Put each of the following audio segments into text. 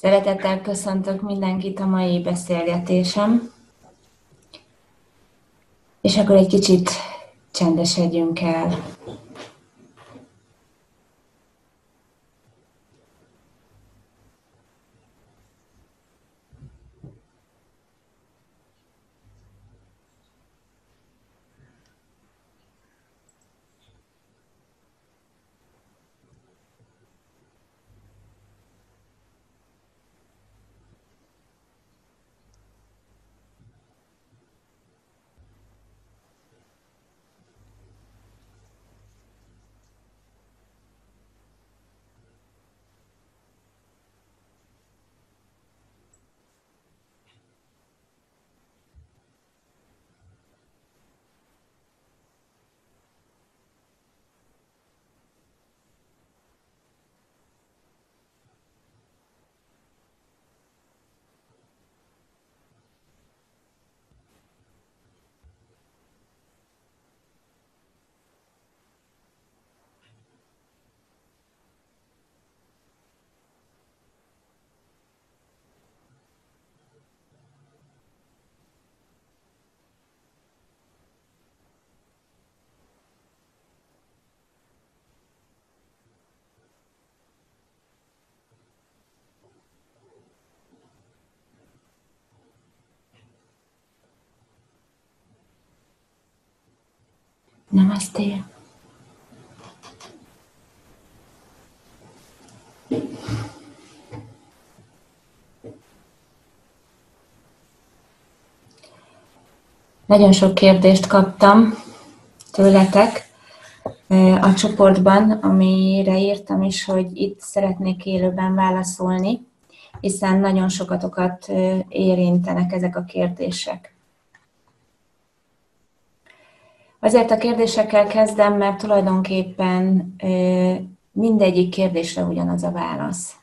Szeretettel köszöntök mindenkit a mai beszélgetésem. És akkor egy kicsit csendesedjünk el. Namaste. Nagyon sok kérdést kaptam tőletek a csoportban, amire írtam is, hogy itt szeretnék élőben válaszolni, hiszen nagyon sokatokat érintenek ezek a kérdések. Azért a kérdésekkel kezdem, mert tulajdonképpen mindegyik kérdésre ugyanaz a válasz.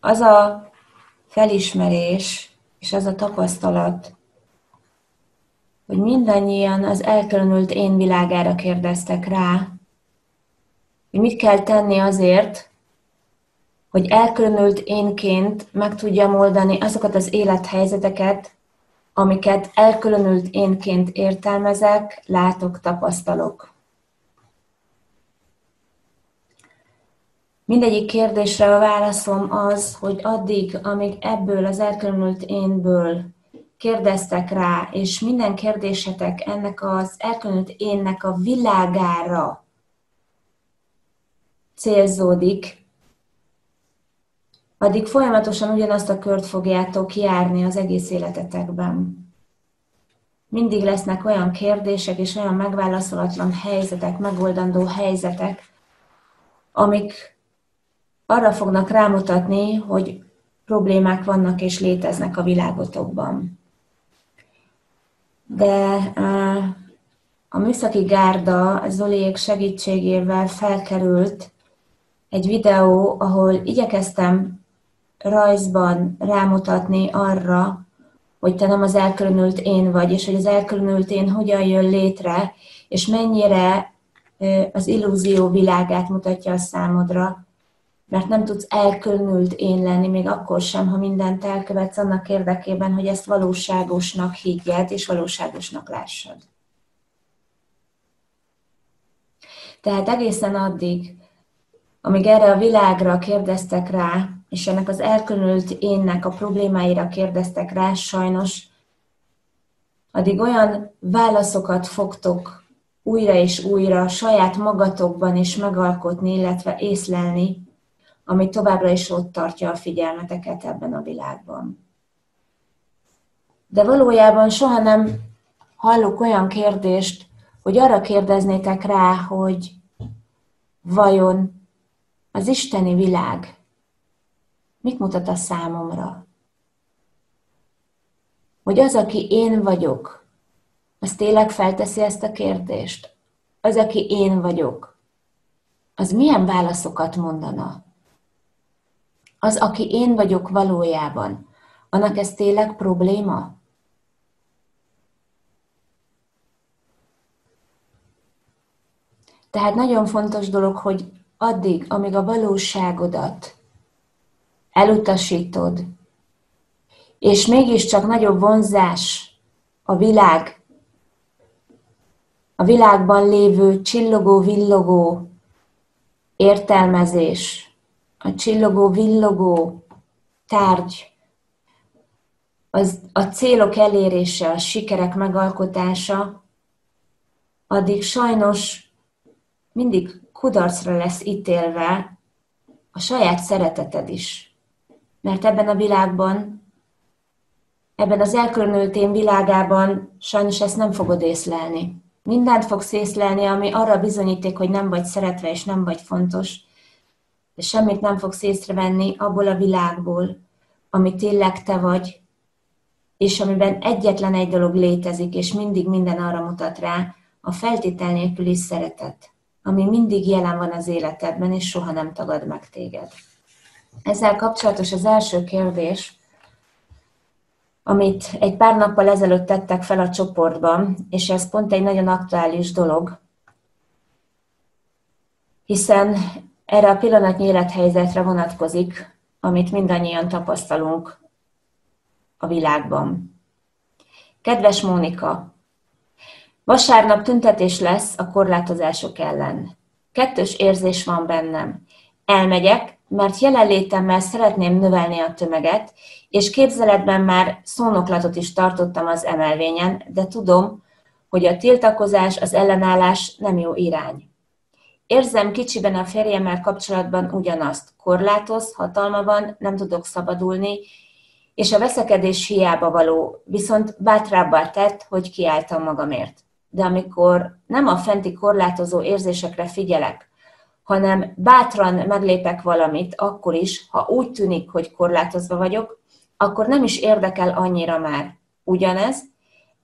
Az a felismerés és az a tapasztalat, hogy mindannyian az elkülönült én világára kérdeztek rá, hogy mit kell tenni azért, hogy elkülönült énként meg tudjam oldani azokat az élethelyzeteket, amiket elkülönült énként értelmezek, látok, tapasztalok. Mindegyik kérdésre a válaszom az, hogy addig, amíg ebből az elkülönült énből kérdeztek rá, és minden kérdésetek ennek az elkülönült énnek a világára célzódik, addig folyamatosan ugyanazt a kört fogjátok járni az egész életetekben. Mindig lesznek olyan kérdések és olyan megválaszolatlan helyzetek, megoldandó helyzetek, amik arra fognak rámutatni, hogy problémák vannak és léteznek a világotokban. De a műszaki gárda Zoliék segítségével felkerült egy videó, ahol igyekeztem rajzban rámutatni arra, hogy te nem az elkülönült én vagy, és hogy az elkülönült én hogyan jön létre, és mennyire az illúzió világát mutatja a számodra, mert nem tudsz elkülönült én lenni, még akkor sem, ha mindent elkövetsz annak érdekében, hogy ezt valóságosnak higgyed, és valóságosnak lássad. Tehát egészen addig, amíg erre a világra kérdeztek rá, és ennek az elkülönült énnek a problémáira kérdeztek rá, sajnos, addig olyan válaszokat fogtok újra és újra saját magatokban is megalkotni, illetve észlelni, ami továbbra is ott tartja a figyelmeteket ebben a világban. De valójában soha nem hallok olyan kérdést, hogy arra kérdeznétek rá, hogy vajon az isteni világ mit mutat a számomra? Hogy az, aki én vagyok, az tényleg felteszi ezt a kérdést? Az, aki én vagyok, az milyen válaszokat mondana? Az, aki én vagyok valójában, annak ez tényleg probléma? Tehát nagyon fontos dolog, hogy addig, amíg a valóságodat elutasítod, és mégiscsak nagyobb vonzás a világ, a világban lévő csillogó, villogó értelmezés, a csillogó, villogó tárgy, az, a célok elérése, a sikerek megalkotása, addig sajnos mindig kudarcra lesz ítélve a saját szereteted is. Mert ebben a világban, ebben az elkülönült én világában sajnos ezt nem fogod észlelni. Mindent fogsz észlelni, ami arra bizonyíték, hogy nem vagy szeretve és nem vagy fontos, de semmit nem fogsz észrevenni abból a világból, ami tényleg te vagy, és amiben egyetlen egy dolog létezik, és mindig minden arra mutat rá, a feltétel nélküli szeretet, ami mindig jelen van az életedben, és soha nem tagad meg téged. Ezzel kapcsolatos az első kérdés, amit egy pár nappal ezelőtt tettek fel a csoportban, és ez pont egy nagyon aktuális dolog, hiszen erre a pillanatnyi élethelyzetre vonatkozik, amit mindannyian tapasztalunk a világban. Kedves Mónika, vasárnap tüntetés lesz a korlátozások ellen. Kettős érzés van bennem. Elmegyek, mert jelenlétemmel szeretném növelni a tömeget, és képzeletben már szónoklatot is tartottam az emelvényen, de tudom, hogy a tiltakozás, az ellenállás nem jó irány. Érzem kicsiben a férjemmel kapcsolatban ugyanazt. Korlátoz, hatalma van, nem tudok szabadulni, és a veszekedés hiába való, viszont bátrábbá tett, hogy kiálltam magamért. De amikor nem a fenti korlátozó érzésekre figyelek, hanem bátran meglépek valamit, akkor is, ha úgy tűnik, hogy korlátozva vagyok, akkor nem is érdekel annyira már. Ugyanez,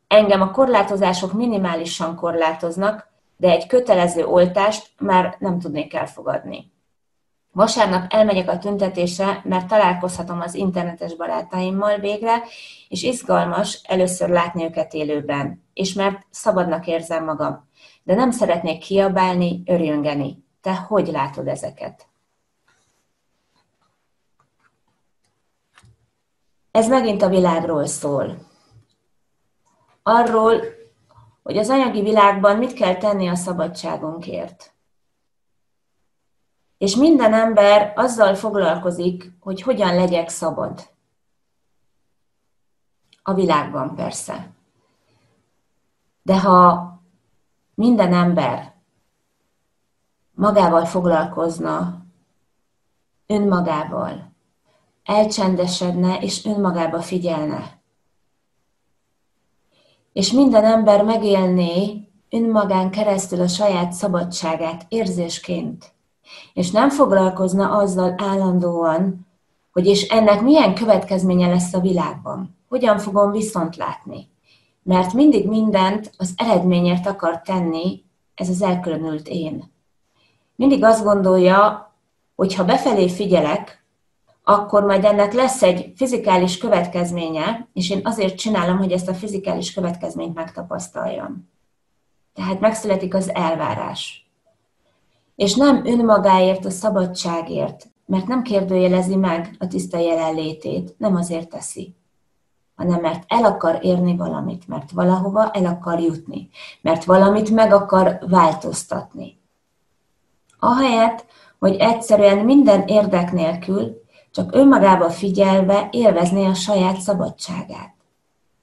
engem a korlátozások minimálisan korlátoznak, de egy kötelező oltást már nem tudnék elfogadni. Vasárnap elmegyek a tüntetésre, mert találkozhatom az internetes barátaimmal végre, és izgalmas először látni őket élőben, és mert szabadnak érzem magam. De nem szeretnék kiabálni, örjöngeni. Te hogy látod ezeket? Ez megint a világról szól. Arról, hogy az anyagi világban mit kell tenni a szabadságunkért. És minden ember azzal foglalkozik, hogy hogyan legyek szabad. A világban persze. De ha minden ember magával foglalkozna, önmagával, elcsendesedne és önmagába figyelne, és minden ember megélné önmagán keresztül a saját szabadságát érzésként, és nem foglalkozna azzal állandóan, hogy és ennek milyen következménye lesz a világban, hogyan fogom viszont látni. Mert mindig mindent az eredményért akar tenni ez az elkülönült én. Mindig azt gondolja, hogy ha befelé figyelek, akkor majd ennek lesz egy fizikális következménye, és én azért csinálom, hogy ezt a fizikális következményt megtapasztaljam. Tehát megszületik az elvárás. És nem önmagáért, a szabadságért, mert nem kérdőjelezi meg a tiszta jelenlétét, nem azért teszi, hanem mert el akar érni valamit, mert valahova el akar jutni, mert valamit meg akar változtatni. Ahelyett, hogy egyszerűen minden érdek nélkül csak önmagába figyelve élvezné a saját szabadságát.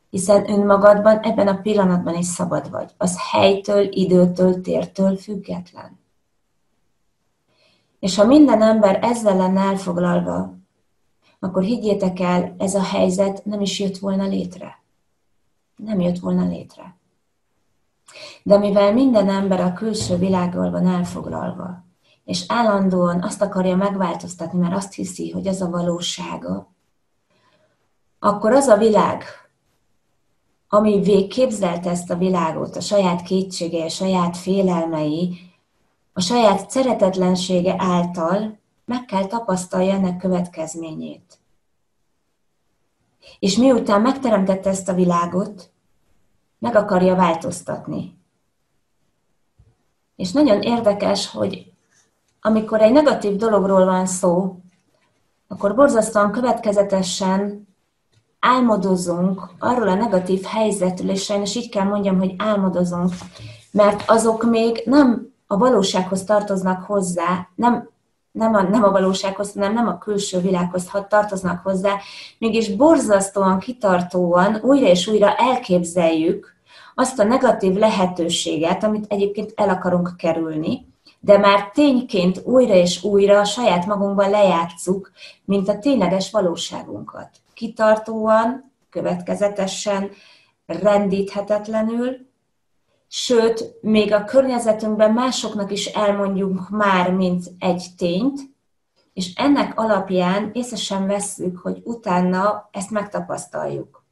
Hiszen önmagadban ebben a pillanatban is szabad vagy. Az helytől, időtől, tértől független. És ha minden ember ezzel lenne elfoglalva, akkor higgyétek el, ez a helyzet nem is jött volna létre. Nem jött volna létre. De mivel minden ember a külső világgal van elfoglalva, és állandóan azt akarja megváltoztatni, mert azt hiszi, hogy ez a valósága, akkor az a világ, ami végképzelte ezt a világot, a saját kétsége, a saját félelmei, a saját szeretetlensége által meg kell tapasztalja ennek következményét. És miután megteremtette ezt a világot, meg akarja változtatni. És nagyon érdekes, hogy amikor egy negatív dologról van szó, akkor borzasztóan következetesen álmodozunk arról a negatív helyzetről, és sajnos így kell mondjam, hogy álmodozunk, mert azok még nem a valósághoz tartoznak hozzá, nem, nem, a, nem a valósághoz, hanem nem a külső világhoz tartoznak hozzá, mégis borzasztóan, kitartóan újra és újra elképzeljük azt a negatív lehetőséget, amit egyébként el akarunk kerülni, de már tényként újra és újra saját magunkban lejátszuk, mint a tényleges valóságunkat. Kitartóan, következetesen, rendíthetetlenül, sőt, még a környezetünkben másoknak is elmondjuk már, mint egy tényt, és ennek alapján észre sem vesszük, hogy utána ezt megtapasztaljuk.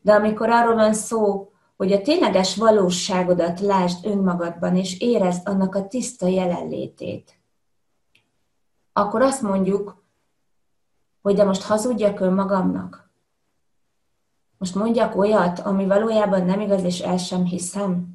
De amikor arról van szó, hogy a tényleges valóságodat lásd önmagadban, és érezd annak a tiszta jelenlétét, akkor azt mondjuk, hogy de most hazudjak önmagamnak. Most mondjak olyat, ami valójában nem igaz, és el sem hiszem.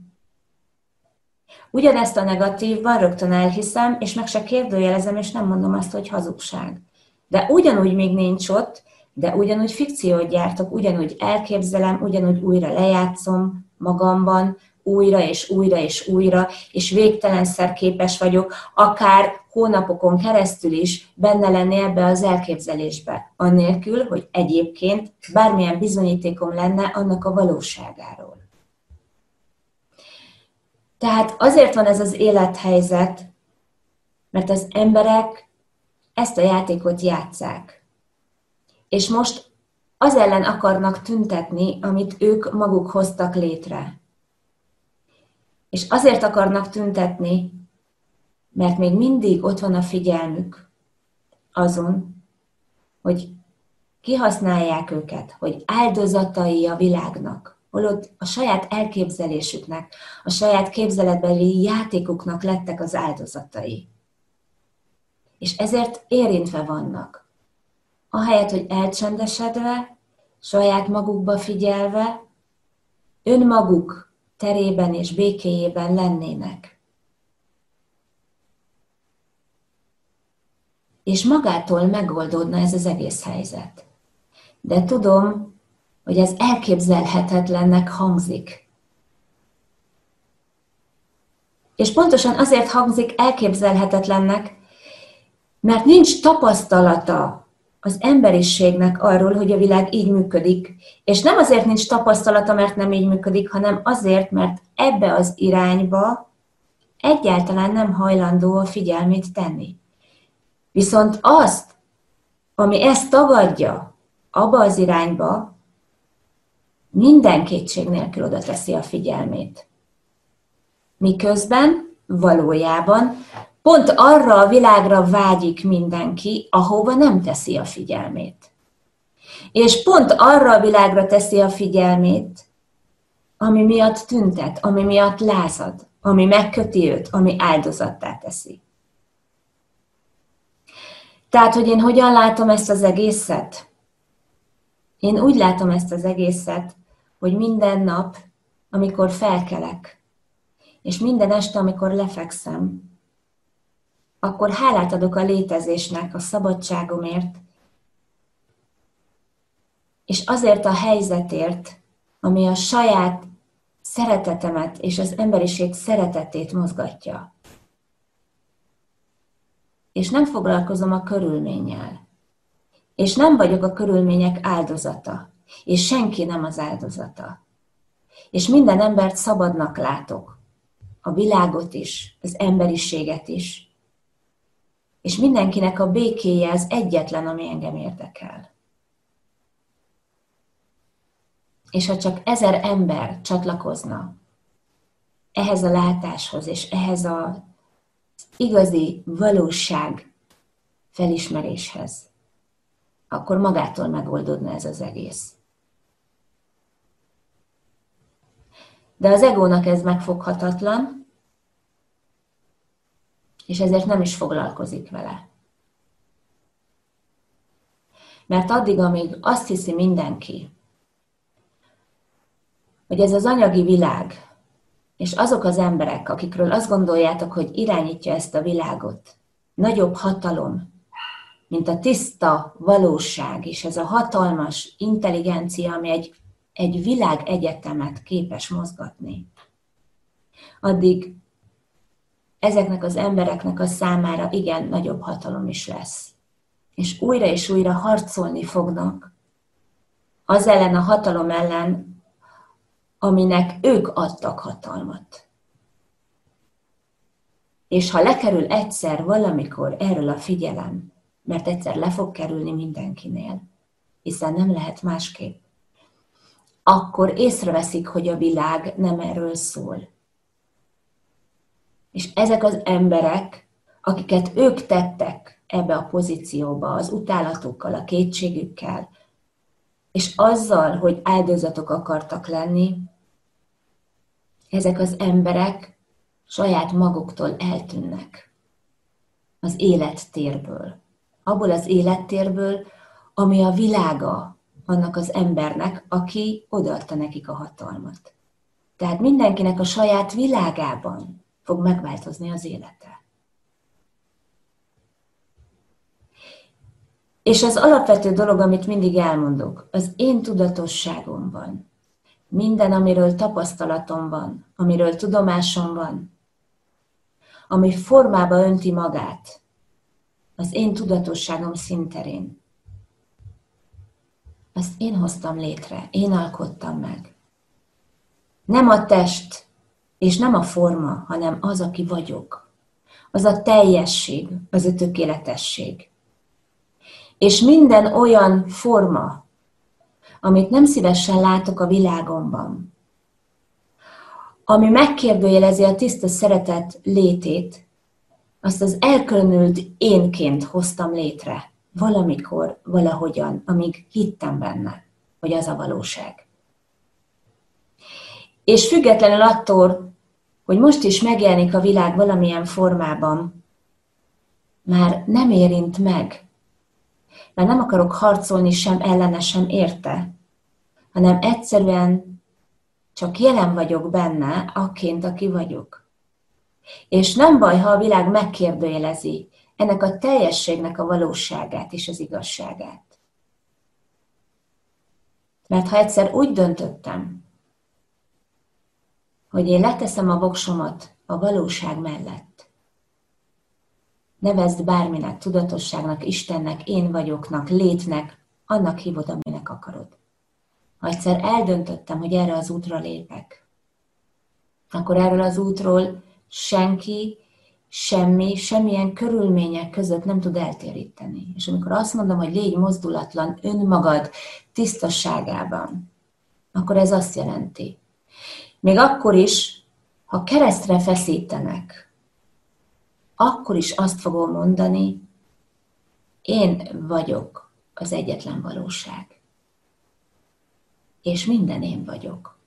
Ugyanezt a negatívban rögtön elhiszem, és meg se kérdőjelezem, és nem mondom azt, hogy hazugság. De ugyanúgy még nincs ott, de ugyanúgy fikciót gyártok, ugyanúgy elképzelem, ugyanúgy újra lejátszom magamban, újra és újra és újra, és végtelenszer képes vagyok, akár hónapokon keresztül is benne lenni ebbe az elképzelésbe, annélkül, hogy egyébként bármilyen bizonyítékom lenne annak a valóságáról. Tehát azért van ez az élethelyzet, mert az emberek ezt a játékot játszák. És most az ellen akarnak tüntetni, amit ők maguk hoztak létre. És azért akarnak tüntetni, mert még mindig ott van a figyelmük azon, hogy kihasználják őket, hogy áldozatai a világnak, holott a saját elképzelésüknek, a saját képzeletbeli játékuknak lettek az áldozatai. És ezért érintve vannak. Ahelyett, hogy elcsendesedve, saját magukba figyelve, önmaguk terében és békéjében lennének. És magától megoldódna ez az egész helyzet. De tudom, hogy ez elképzelhetetlennek hangzik. És pontosan azért hangzik elképzelhetetlennek, mert nincs tapasztalata az emberiségnek arról, hogy a világ így működik. És nem azért nincs tapasztalata, mert nem így működik, hanem azért, mert ebbe az irányba egyáltalán nem hajlandó a figyelmét tenni. Viszont azt, ami ezt tagadja, abba az irányba, minden kétség nélkül oda teszi a figyelmét. Miközben valójában Pont arra a világra vágyik mindenki, ahova nem teszi a figyelmét. És pont arra a világra teszi a figyelmét, ami miatt tüntet, ami miatt lázad, ami megköti őt, ami áldozattá teszi. Tehát, hogy én hogyan látom ezt az egészet? Én úgy látom ezt az egészet, hogy minden nap, amikor felkelek, és minden este, amikor lefekszem, akkor hálát adok a létezésnek, a szabadságomért, és azért a helyzetért, ami a saját szeretetemet és az emberiség szeretetét mozgatja. És nem foglalkozom a körülménnyel. És nem vagyok a körülmények áldozata. És senki nem az áldozata. És minden embert szabadnak látok. A világot is, az emberiséget is és mindenkinek a békéje az egyetlen, ami engem érdekel. És ha csak ezer ember csatlakozna ehhez a látáshoz, és ehhez az igazi valóság felismeréshez, akkor magától megoldódna ez az egész. De az egónak ez megfoghatatlan, és ezért nem is foglalkozik vele. Mert addig, amíg azt hiszi mindenki, hogy ez az anyagi világ, és azok az emberek, akikről azt gondoljátok, hogy irányítja ezt a világot, nagyobb hatalom, mint a tiszta valóság, és ez a hatalmas intelligencia, ami egy, egy világegyetemet képes mozgatni, addig ezeknek az embereknek a számára igen nagyobb hatalom is lesz. És újra és újra harcolni fognak az ellen a hatalom ellen, aminek ők adtak hatalmat. És ha lekerül egyszer valamikor erről a figyelem, mert egyszer le fog kerülni mindenkinél, hiszen nem lehet másképp, akkor észreveszik, hogy a világ nem erről szól. És ezek az emberek, akiket ők tettek ebbe a pozícióba, az utálatukkal, a kétségükkel, és azzal, hogy áldozatok akartak lenni, ezek az emberek saját maguktól eltűnnek az élettérből. Abból az élettérből, ami a világa annak az embernek, aki odaadta nekik a hatalmat. Tehát mindenkinek a saját világában fog megváltozni az élete. És az alapvető dolog, amit mindig elmondok, az én tudatosságomban, minden, amiről tapasztalatom van, amiről tudomásom van, ami formába önti magát, az én tudatosságom szinterén. Azt én hoztam létre, én alkottam meg. Nem a test, és nem a forma, hanem az, aki vagyok. Az a teljesség, az a tökéletesség. És minden olyan forma, amit nem szívesen látok a világomban, ami megkérdőjelezi a tiszta szeretet létét, azt az elkülönült énként hoztam létre, valamikor, valahogyan, amíg hittem benne, hogy az a valóság. És függetlenül attól, hogy most is megjelenik a világ valamilyen formában, már nem érint meg, mert nem akarok harcolni sem ellene, sem érte, hanem egyszerűen csak jelen vagyok benne, akként, aki vagyok. És nem baj, ha a világ megkérdőjelezi ennek a teljességnek a valóságát és az igazságát. Mert ha egyszer úgy döntöttem, hogy én leteszem a voksomat a valóság mellett, nevezd bárminek, tudatosságnak, Istennek, én vagyoknak, létnek, annak hívod, aminek akarod. Ha egyszer eldöntöttem, hogy erre az útra lépek, akkor erről az útról senki, semmi, semmilyen körülmények között nem tud eltéríteni. És amikor azt mondom, hogy légy mozdulatlan önmagad tisztasságában, akkor ez azt jelenti. Még akkor is, ha keresztre feszítenek, akkor is azt fogom mondani, én vagyok az egyetlen valóság. És minden én vagyok.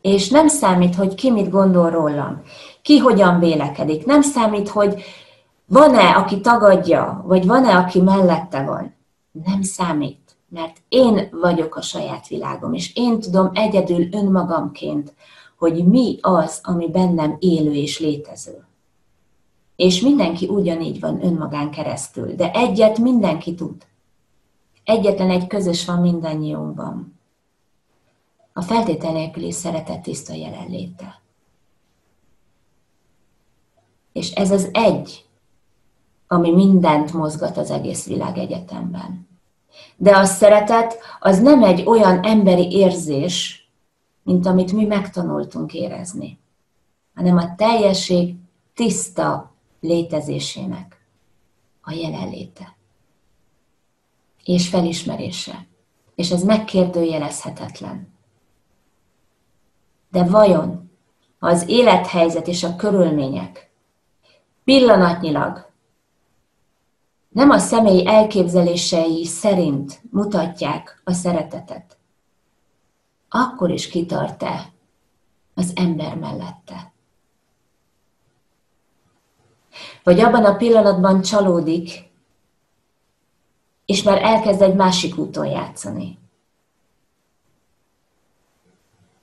És nem számít, hogy ki mit gondol rólam, ki hogyan vélekedik. Nem számít, hogy van-e, aki tagadja, vagy van-e, aki mellette van. Nem számít, mert én vagyok a saját világom, és én tudom egyedül önmagamként, hogy mi az, ami bennem élő és létező. És mindenki ugyanígy van önmagán keresztül, de egyet mindenki tud. Egyetlen egy közös van mindannyiunkban. A feltétel nélküli szeretet tiszta jelenléte. És ez az egy, ami mindent mozgat az egész világ egyetemben. De a szeretet az nem egy olyan emberi érzés, mint amit mi megtanultunk érezni, hanem a teljesség tiszta létezésének a jelenléte és felismerése. És ez megkérdőjelezhetetlen. De vajon, ha az élethelyzet és a körülmények pillanatnyilag nem a személy elképzelései szerint mutatják a szeretetet, akkor is kitart-e az ember mellette. Vagy abban a pillanatban csalódik, és már elkezd egy másik úton játszani.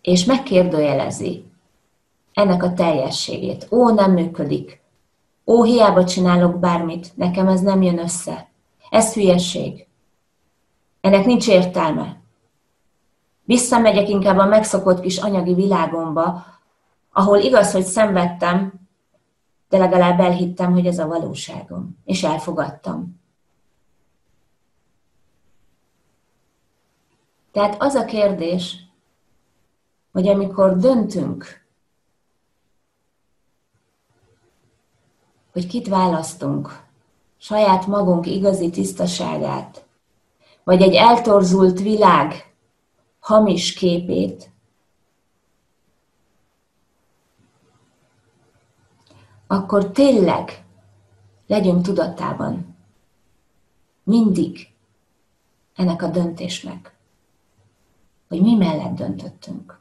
és megkérdőjelezi ennek a teljességét. Ó, nem működik. Ó, hiába csinálok bármit, nekem ez nem jön össze. Ez hülyeség. Ennek nincs értelme. Visszamegyek inkább a megszokott kis anyagi világomba, ahol igaz, hogy szenvedtem, de legalább elhittem, hogy ez a valóságom, és elfogadtam. Tehát az a kérdés, hogy amikor döntünk, hogy kit választunk, saját magunk igazi tisztaságát, vagy egy eltorzult világ hamis képét, akkor tényleg legyünk tudatában. Mindig ennek a döntésnek, hogy mi mellett döntöttünk.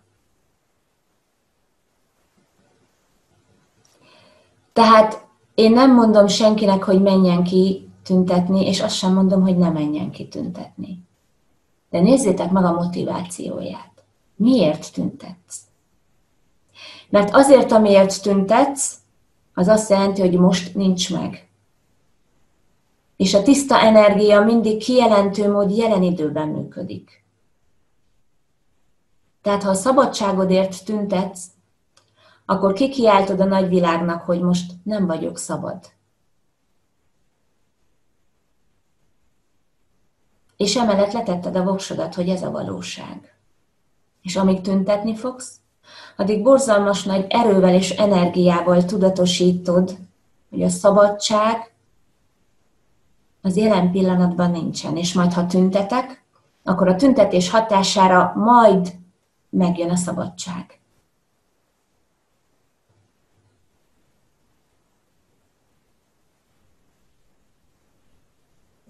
Tehát én nem mondom senkinek, hogy menjen ki tüntetni, és azt sem mondom, hogy ne menjen ki tüntetni. De nézzétek meg a motivációját. Miért tüntetsz? Mert azért, amiért tüntetsz, az azt jelenti, hogy most nincs meg. És a tiszta energia mindig kijelentő mód jelen időben működik. Tehát ha a szabadságodért tüntetsz, akkor kikiáltod a nagyvilágnak, hogy most nem vagyok szabad. És emellett letetted a voksodat, hogy ez a valóság. És amíg tüntetni fogsz, addig borzalmas nagy erővel és energiával tudatosítod, hogy a szabadság az jelen pillanatban nincsen. És majd, ha tüntetek, akkor a tüntetés hatására majd megjön a szabadság.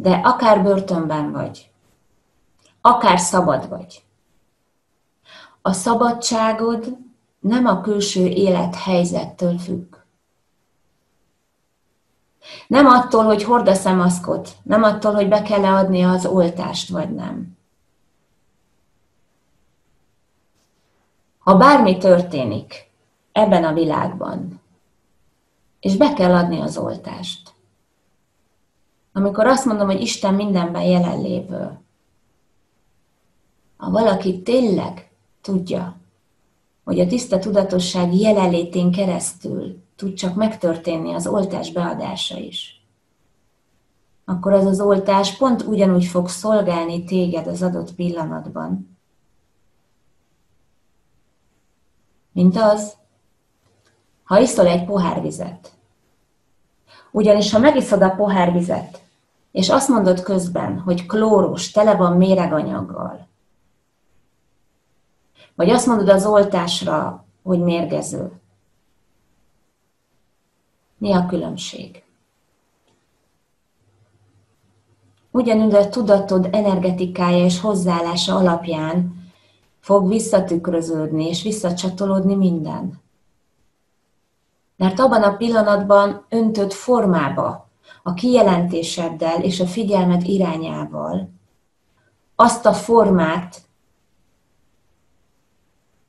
De akár börtönben vagy, akár szabad vagy, a szabadságod nem a külső élethelyzettől függ. Nem attól, hogy hordasz a maszkot, nem attól, hogy be kell adni az oltást, vagy nem. Ha bármi történik ebben a világban, és be kell adni az oltást, amikor azt mondom, hogy Isten mindenben jelenlévő, ha valaki tényleg tudja, hogy a tiszta tudatosság jelenlétén keresztül tud csak megtörténni az oltás beadása is, akkor az az oltás pont ugyanúgy fog szolgálni téged az adott pillanatban, mint az, ha iszol egy pohár vizet. Ugyanis, ha megiszod a pohár vizet, és azt mondod közben, hogy klóros, tele van méreganyaggal, vagy azt mondod az oltásra, hogy mérgező. Mi a különbség? Ugyanúgy a tudatod energetikája és hozzáállása alapján fog visszatükröződni és visszacsatolódni minden. Mert abban a pillanatban öntött formába, a kijelentéseddel és a figyelmed irányával azt a formát,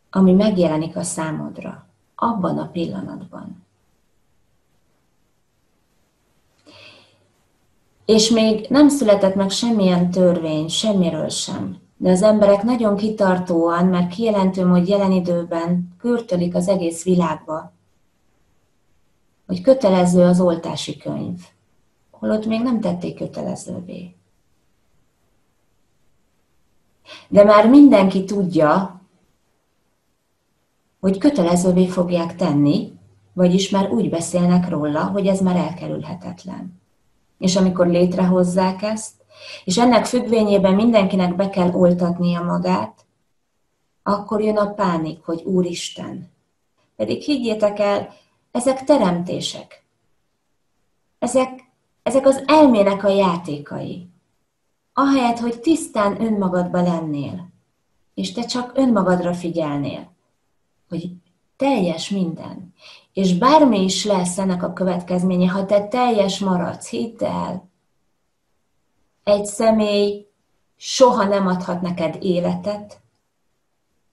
ami megjelenik a számodra, abban a pillanatban. És még nem született meg semmilyen törvény, semmiről sem. De az emberek nagyon kitartóan, mert kijelentőm, hogy jelen időben kürtölik az egész világba, hogy kötelező az oltási könyv, holott még nem tették kötelezővé. De már mindenki tudja, hogy kötelezővé fogják tenni, vagyis már úgy beszélnek róla, hogy ez már elkerülhetetlen. És amikor létrehozzák ezt, és ennek függvényében mindenkinek be kell oltatnia magát, akkor jön a pánik, hogy Úristen. Pedig higgyétek el, ezek teremtések. Ezek, ezek az elmének a játékai. Ahelyett, hogy tisztán önmagadba lennél, és te csak önmagadra figyelnél, hogy teljes minden. És bármi is lesz ennek a következménye, ha te teljes maradsz, hidd el, egy személy soha nem adhat neked életet,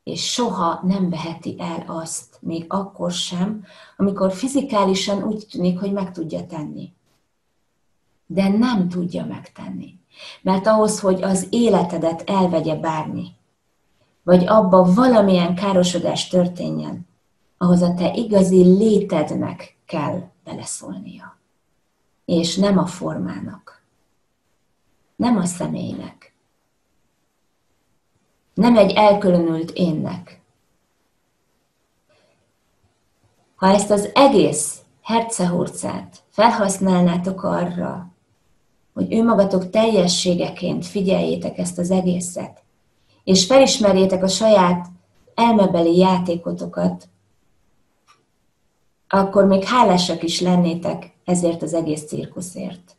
és soha nem veheti el azt, még akkor sem, amikor fizikálisan úgy tűnik, hogy meg tudja tenni. De nem tudja megtenni. Mert ahhoz, hogy az életedet elvegye bármi, vagy abba valamilyen károsodás történjen, ahhoz a te igazi létednek kell beleszólnia. És nem a formának. Nem a személynek. Nem egy elkülönült énnek. Ha ezt az egész hercehurcát felhasználnátok arra, hogy önmagatok teljességeként figyeljétek ezt az egészet, és felismerjétek a saját elmebeli játékotokat, akkor még hálásak is lennétek ezért az egész cirkuszért.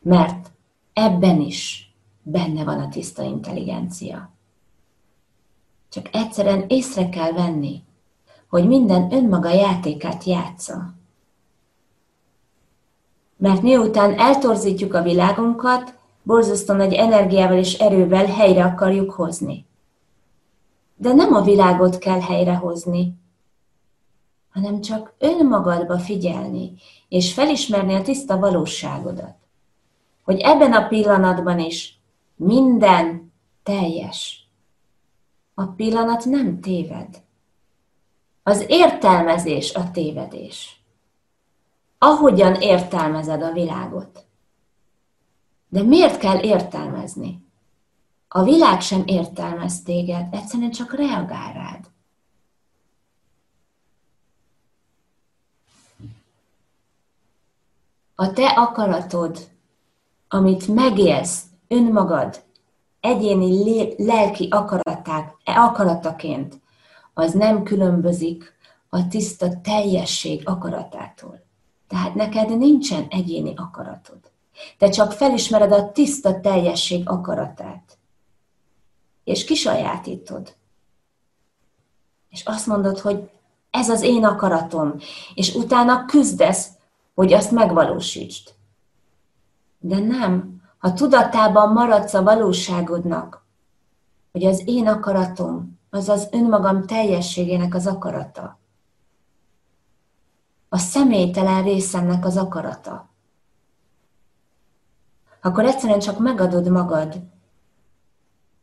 Mert ebben is benne van a tiszta intelligencia. Csak egyszerűen észre kell venni, hogy minden önmaga játékát játsza. Mert miután eltorzítjuk a világunkat, borzasztóan nagy energiával és erővel helyre akarjuk hozni. De nem a világot kell helyrehozni, hanem csak önmagadba figyelni, és felismerni a tiszta valóságodat. Hogy ebben a pillanatban is minden teljes. A pillanat nem téved. Az értelmezés a tévedés. Ahogyan értelmezed a világot. De miért kell értelmezni? A világ sem értelmez téged, egyszerűen csak reagál rád. A te akaratod, amit megélsz önmagad egyéni lelki akaraták, akarataként, az nem különbözik a tiszta teljesség akaratától. Tehát neked nincsen egyéni akaratod. Te csak felismered a tiszta teljesség akaratát. És kisajátítod. És azt mondod, hogy ez az én akaratom, és utána küzdesz, hogy azt megvalósítsd. De nem, ha tudatában maradsz a valóságodnak, hogy az én akaratom, az az önmagam teljességének az akarata, a személytelen részemnek az akarata, akkor egyszerűen csak megadod magad,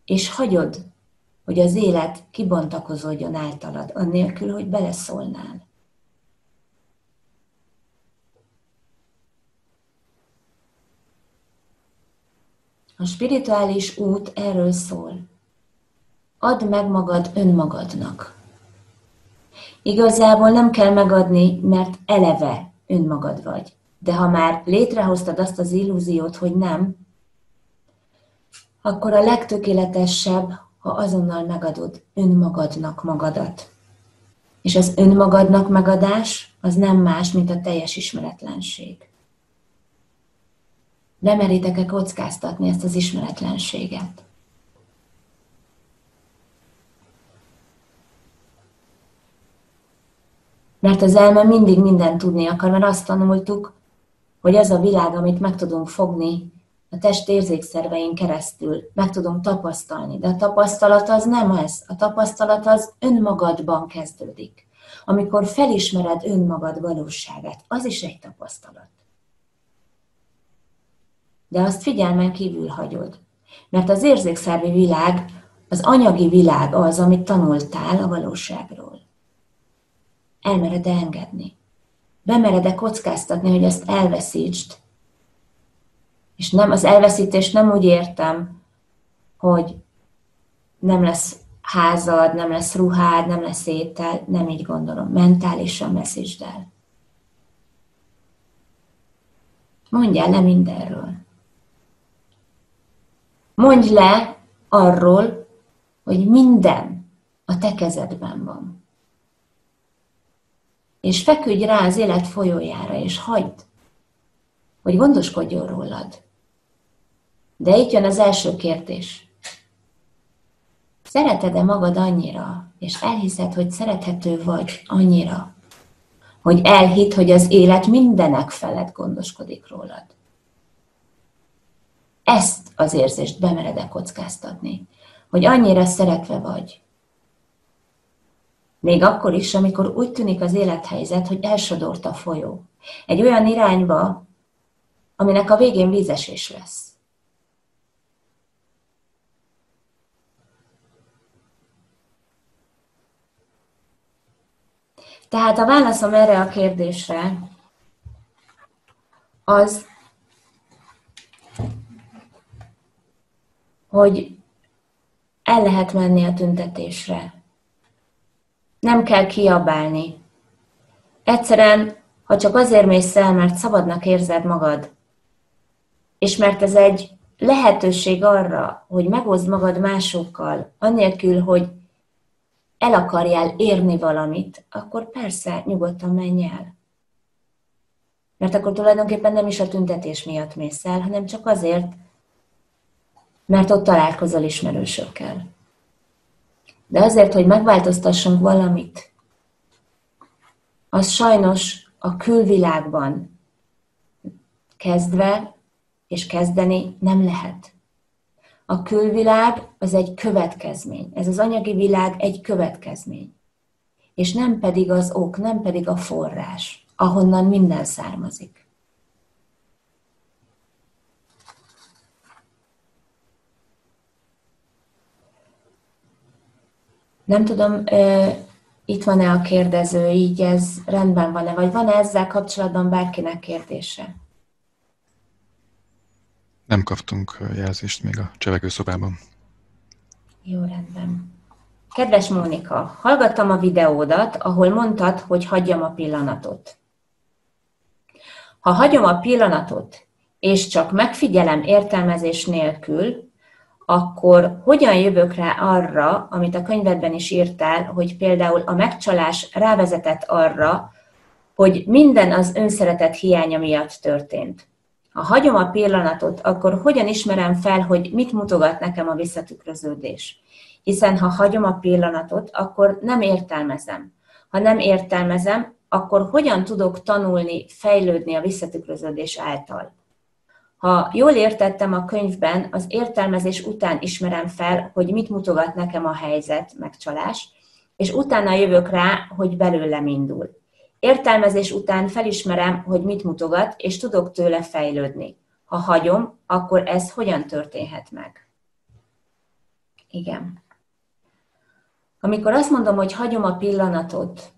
és hagyod, hogy az élet kibontakozódjon általad, annélkül, hogy beleszólnál. A spirituális út erről szól. Add meg magad önmagadnak. Igazából nem kell megadni, mert eleve önmagad vagy. De ha már létrehoztad azt az illúziót, hogy nem, akkor a legtökéletesebb, ha azonnal megadod önmagadnak magadat. És az önmagadnak megadás az nem más, mint a teljes ismeretlenség. Bemeritek-e kockáztatni ezt az ismeretlenséget? Mert az elme mindig mindent tudni akar, mert azt tanultuk, hogy az a világ, amit meg tudunk fogni a test érzékszervein keresztül, meg tudunk tapasztalni. De a tapasztalat az nem ez. A tapasztalat az önmagadban kezdődik. Amikor felismered önmagad valóságát, az is egy tapasztalat de azt figyelmen kívül hagyod. Mert az érzékszervi világ, az anyagi világ az, amit tanultál a valóságról. Elmered engedni? Bemered-e kockáztatni, hogy ezt elveszítsd? És nem, az elveszítést nem úgy értem, hogy nem lesz házad, nem lesz ruhád, nem lesz étel, nem így gondolom. Mentálisan veszítsd el. Mondjál le mindenről. Mondj le arról, hogy minden a te kezedben van. És feküdj rá az élet folyójára, és hagyd, hogy gondoskodjon rólad. De itt jön az első kérdés. Szereted-e magad annyira, és elhiszed, hogy szerethető vagy annyira, hogy elhitt, hogy az élet mindenek felett gondoskodik rólad? ezt az érzést bemeredek kockáztatni, hogy annyira szeretve vagy, Még akkor is, amikor úgy tűnik az élethelyzet, hogy elsodort a folyó. Egy olyan irányba, aminek a végén vízesés lesz. Tehát a válaszom erre a kérdésre az, hogy el lehet menni a tüntetésre. Nem kell kiabálni. Egyszerűen, ha csak azért mész el, mert szabadnak érzed magad, és mert ez egy lehetőség arra, hogy megoszd magad másokkal, annélkül, hogy el akarjál érni valamit, akkor persze nyugodtan menj el. Mert akkor tulajdonképpen nem is a tüntetés miatt mész el, hanem csak azért, mert ott találkozol ismerősökkel. De azért, hogy megváltoztassunk valamit, az sajnos a külvilágban kezdve és kezdeni nem lehet. A külvilág az egy következmény. Ez az anyagi világ egy következmény. És nem pedig az ok, nem pedig a forrás, ahonnan minden származik. Nem tudom, itt van-e a kérdező, így ez rendben van-e, vagy van-e ezzel kapcsolatban bárkinek kérdése? Nem kaptunk jelzést még a csevegőszobában. Jó, rendben. Kedves Mónika, hallgattam a videódat, ahol mondtad, hogy hagyjam a pillanatot. Ha hagyom a pillanatot, és csak megfigyelem értelmezés nélkül, akkor hogyan jövök rá arra, amit a könyvedben is írtál, hogy például a megcsalás rávezetett arra, hogy minden az önszeretet hiánya miatt történt. Ha hagyom a pillanatot, akkor hogyan ismerem fel, hogy mit mutogat nekem a visszatükröződés? Hiszen ha hagyom a pillanatot, akkor nem értelmezem. Ha nem értelmezem, akkor hogyan tudok tanulni, fejlődni a visszatükröződés által? Ha jól értettem a könyvben, az értelmezés után ismerem fel, hogy mit mutogat nekem a helyzet, megcsalás, és utána jövök rá, hogy belőlem indul. Értelmezés után felismerem, hogy mit mutogat, és tudok tőle fejlődni. Ha hagyom, akkor ez hogyan történhet meg? Igen. Amikor azt mondom, hogy hagyom a pillanatot,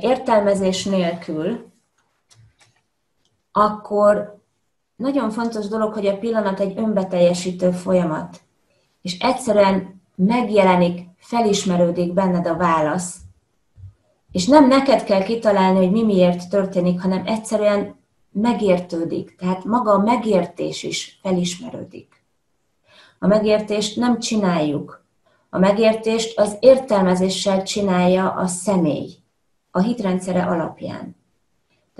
értelmezés nélkül, akkor nagyon fontos dolog, hogy a pillanat egy önbeteljesítő folyamat, és egyszerűen megjelenik, felismerődik benned a válasz, és nem neked kell kitalálni, hogy mi miért történik, hanem egyszerűen megértődik. Tehát maga a megértés is felismerődik. A megértést nem csináljuk. A megértést az értelmezéssel csinálja a személy, a hitrendszere alapján.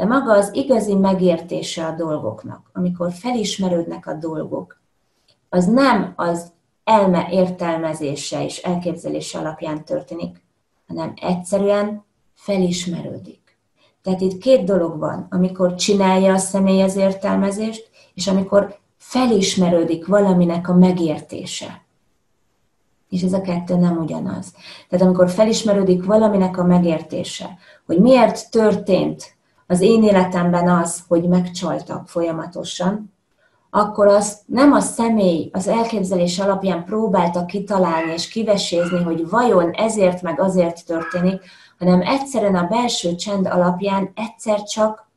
De maga az igazi megértése a dolgoknak, amikor felismerődnek a dolgok, az nem az elme értelmezése és elképzelése alapján történik, hanem egyszerűen felismerődik. Tehát itt két dolog van, amikor csinálja a személy az értelmezést, és amikor felismerődik valaminek a megértése. És ez a kettő nem ugyanaz. Tehát amikor felismerődik valaminek a megértése, hogy miért történt az én életemben az, hogy megcsaltak folyamatosan, akkor az nem a személy az elképzelés alapján próbálta kitalálni és kivesézni, hogy vajon ezért meg azért történik, hanem egyszerűen a belső csend alapján egyszer csak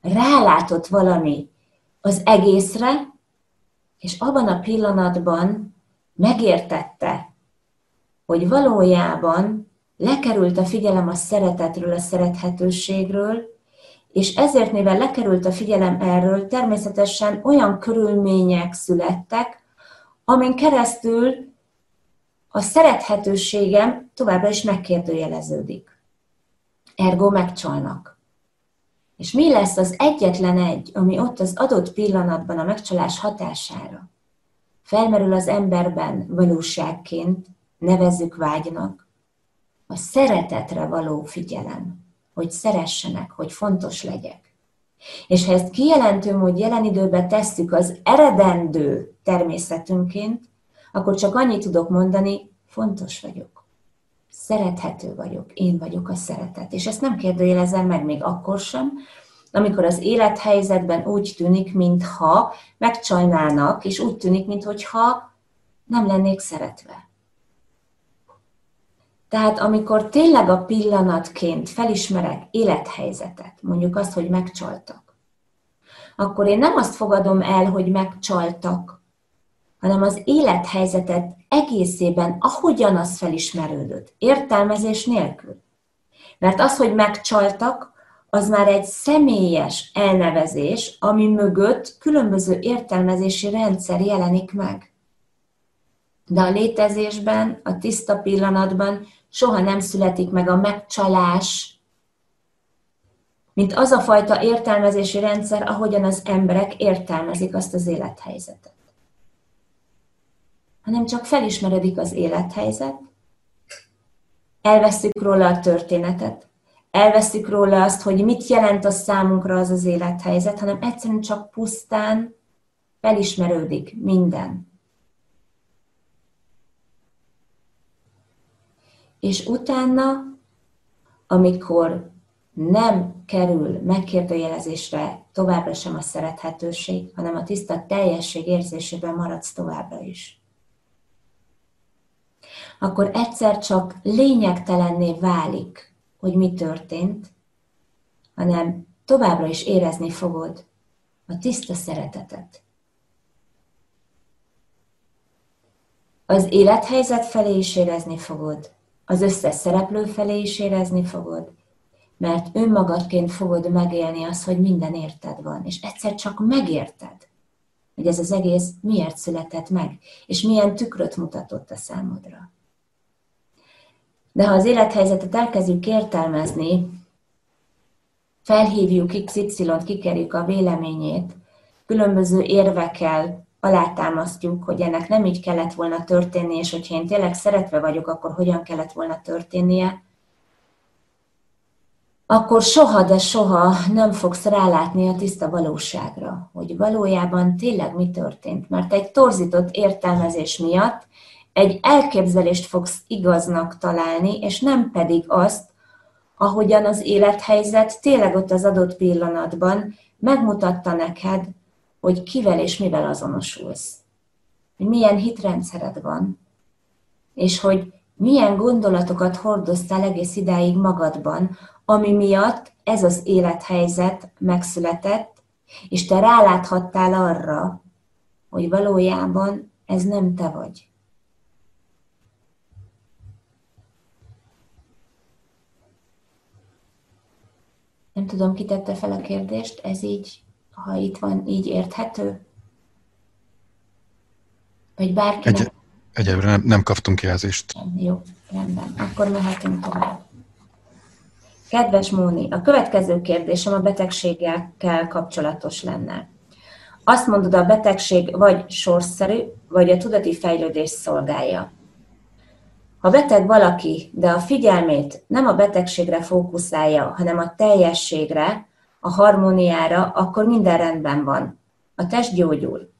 rálátott valami az egészre, és abban a pillanatban megértette, hogy valójában lekerült a figyelem a szeretetről, a szerethetőségről, és ezért, mivel lekerült a figyelem erről, természetesen olyan körülmények születtek, amin keresztül a szerethetőségem továbbra is megkérdőjeleződik. Ergo megcsalnak. És mi lesz az egyetlen egy, ami ott az adott pillanatban a megcsalás hatására felmerül az emberben valóságként, nevezzük vágynak, a szeretetre való figyelem, hogy szeressenek, hogy fontos legyek. És ha ezt kijelentő mód jelen időben tesszük az eredendő természetünként, akkor csak annyit tudok mondani, fontos vagyok. szerethető vagyok, én vagyok a szeretet. És ezt nem kérdőjelezem meg még akkor sem, amikor az élethelyzetben úgy tűnik, mintha megcsajnálnak, és úgy tűnik, mintha nem lennék szeretve. Tehát amikor tényleg a pillanatként felismerek élethelyzetet, mondjuk azt, hogy megcsaltak, akkor én nem azt fogadom el, hogy megcsaltak, hanem az élethelyzetet egészében, ahogyan az felismerődött, értelmezés nélkül. Mert az, hogy megcsaltak, az már egy személyes elnevezés, ami mögött különböző értelmezési rendszer jelenik meg. De a létezésben, a tiszta pillanatban soha nem születik meg a megcsalás, mint az a fajta értelmezési rendszer, ahogyan az emberek értelmezik azt az élethelyzetet. Hanem csak felismeredik az élethelyzet, elveszük róla a történetet, elveszük róla azt, hogy mit jelent a számunkra az az élethelyzet, hanem egyszerűen csak pusztán felismerődik minden. És utána, amikor nem kerül megkérdőjelezésre továbbra sem a szerethetőség, hanem a tiszta teljesség érzésében maradsz továbbra is. Akkor egyszer csak lényegtelenné válik hogy mi történt, hanem továbbra is érezni fogod a tiszta szeretetet. Az élethelyzet felé is érezni fogod, az összes szereplő felé is érezni fogod, mert önmagadként fogod megélni azt, hogy minden érted van, és egyszer csak megérted, hogy ez az egész miért született meg, és milyen tükröt mutatott a számodra. De ha az élethelyzetet elkezdjük értelmezni, felhívjuk XY-t, kikerjük a véleményét, különböző érvekkel alátámasztjuk, hogy ennek nem így kellett volna történni, és hogyha én tényleg szeretve vagyok, akkor hogyan kellett volna történnie, akkor soha, de soha nem fogsz rálátni a tiszta valóságra, hogy valójában tényleg mi történt. Mert egy torzított értelmezés miatt egy elképzelést fogsz igaznak találni, és nem pedig azt, ahogyan az élethelyzet tényleg ott az adott pillanatban megmutatta neked, hogy kivel és mivel azonosulsz. Hogy milyen hitrendszered van, és hogy milyen gondolatokat hordoztál egész idáig magadban, ami miatt ez az élethelyzet megszületett, és te ráláthattál arra, hogy valójában ez nem te vagy. Nem tudom, ki tette fel a kérdést, ez így, ha itt van, így érthető? Vagy bárki Egy, Egyelőre nem, nem kaptunk jelzést. Jó, rendben. Akkor mehetünk tovább. Kedves Móni, a következő kérdésem a betegségekkel kapcsolatos lenne. Azt mondod, a betegség vagy sorszerű, vagy a tudati fejlődés szolgálja. Ha beteg valaki, de a figyelmét nem a betegségre fókuszálja, hanem a teljességre, a harmóniára, akkor minden rendben van. A test gyógyul.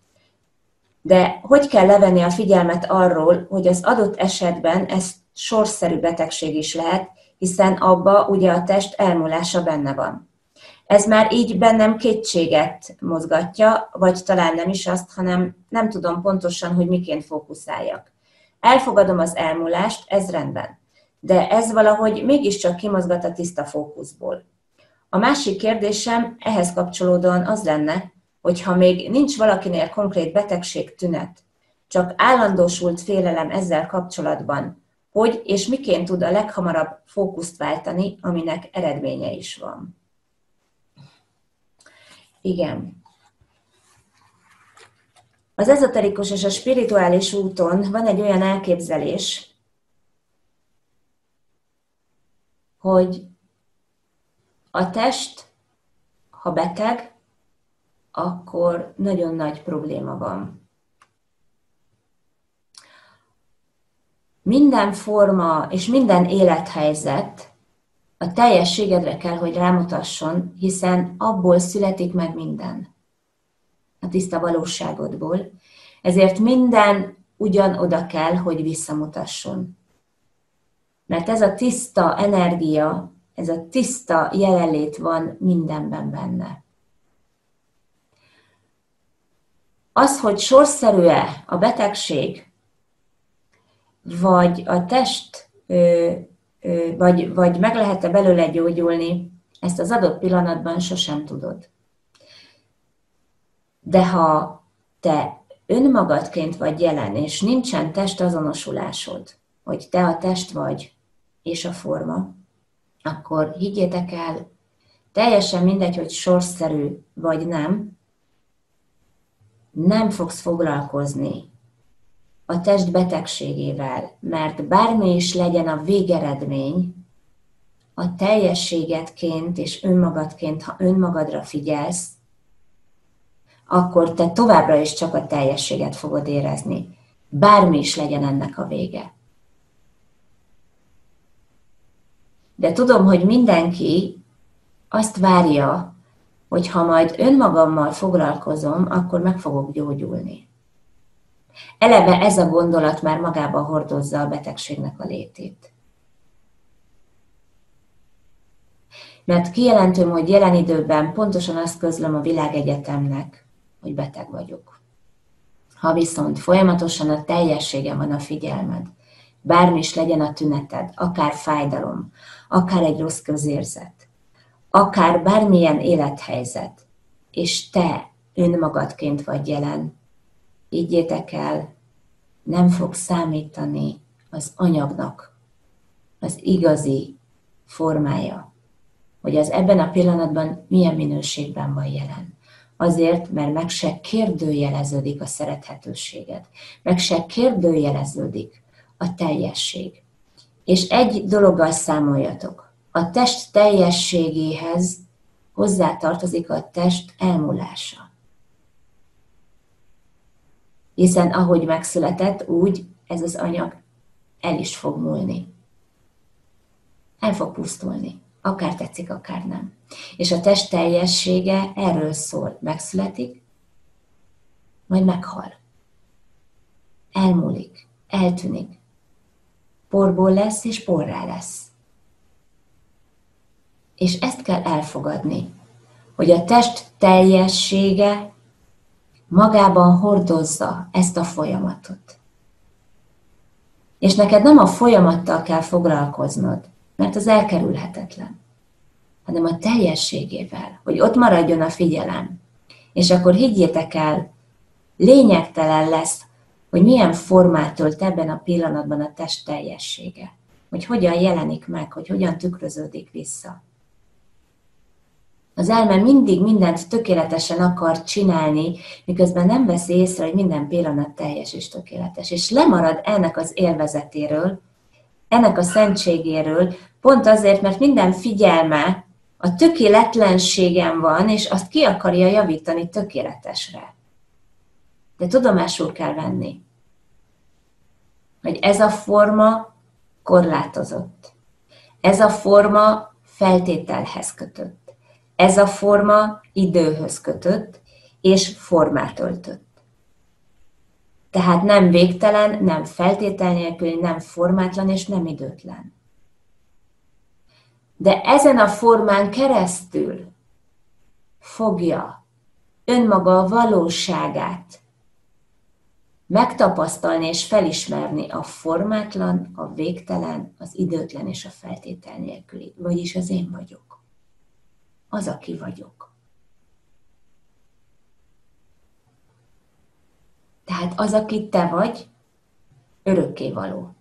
De hogy kell levenni a figyelmet arról, hogy az adott esetben ez sorszerű betegség is lehet, hiszen abba ugye a test elmúlása benne van. Ez már így bennem kétséget mozgatja, vagy talán nem is azt, hanem nem tudom pontosan, hogy miként fókuszáljak. Elfogadom az elmúlást, ez rendben. De ez valahogy mégiscsak kimozgat a tiszta fókuszból. A másik kérdésem ehhez kapcsolódóan az lenne, hogy ha még nincs valakinél konkrét betegség tünet, csak állandósult félelem ezzel kapcsolatban, hogy és miként tud a leghamarabb fókuszt váltani, aminek eredménye is van. Igen. Az ezoterikus és a spirituális úton van egy olyan elképzelés, hogy a test, ha beteg, akkor nagyon nagy probléma van. Minden forma és minden élethelyzet a teljességedre kell, hogy rámutasson, hiszen abból születik meg minden a tiszta valóságodból, ezért minden ugyan oda kell, hogy visszamutasson. Mert ez a tiszta energia, ez a tiszta jelenlét van mindenben benne. Az, hogy sorszerű-e a betegség, vagy a test, vagy, vagy meg lehet-e belőle gyógyulni, ezt az adott pillanatban sosem tudod. De ha te önmagadként vagy jelen, és nincsen testazonosulásod, hogy te a test vagy, és a forma, akkor higgyétek el, teljesen mindegy, hogy sorszerű vagy nem, nem fogsz foglalkozni a test betegségével, mert bármi is legyen a végeredmény, a teljességedként és önmagadként, ha önmagadra figyelsz, akkor te továbbra is csak a teljességet fogod érezni. Bármi is legyen ennek a vége. De tudom, hogy mindenki azt várja, hogy ha majd önmagammal foglalkozom, akkor meg fogok gyógyulni. Eleve ez a gondolat már magába hordozza a betegségnek a létét. Mert kijelentőm, hogy jelen időben pontosan azt közlöm a világegyetemnek, hogy beteg vagyok. Ha viszont folyamatosan a teljessége van a figyelmed, bármi is legyen a tüneted, akár fájdalom, akár egy rossz közérzet, akár bármilyen élethelyzet, és te önmagadként vagy jelen, higgyétek el, nem fog számítani az anyagnak az igazi formája, hogy az ebben a pillanatban milyen minőségben van jelen. Azért, mert meg se kérdőjeleződik a szerethetőséged, meg se kérdőjeleződik a teljesség. És egy dologgal számoljatok. A test teljességéhez hozzátartozik a test elmúlása. Hiszen ahogy megszületett, úgy ez az anyag el is fog múlni. El fog pusztulni akár tetszik, akár nem. És a test teljessége erről szól. Megszületik, majd meghal. Elmúlik, eltűnik. Porból lesz, és porrá lesz. És ezt kell elfogadni, hogy a test teljessége magában hordozza ezt a folyamatot. És neked nem a folyamattal kell foglalkoznod, mert az elkerülhetetlen, hanem a teljességével, hogy ott maradjon a figyelem. És akkor higgyétek el, lényegtelen lesz, hogy milyen formát ölt ebben a pillanatban a test teljessége. Hogy hogyan jelenik meg, hogy hogyan tükröződik vissza. Az elme mindig mindent tökéletesen akar csinálni, miközben nem veszi észre, hogy minden pillanat teljes és tökéletes. És lemarad ennek az élvezetéről, ennek a szentségéről, pont azért, mert minden figyelme a tökéletlenségen van, és azt ki akarja javítani tökéletesre. De tudomásul kell venni, hogy ez a forma korlátozott. Ez a forma feltételhez kötött. Ez a forma időhöz kötött, és formát öltött. Tehát nem végtelen, nem feltétel nélküli, nem formátlan és nem időtlen. De ezen a formán keresztül fogja önmaga a valóságát megtapasztalni és felismerni a formátlan, a végtelen, az időtlen és a feltétel nélküli. Vagyis az én vagyok. Az, aki vagyok. Tehát az, aki te vagy, örökké való.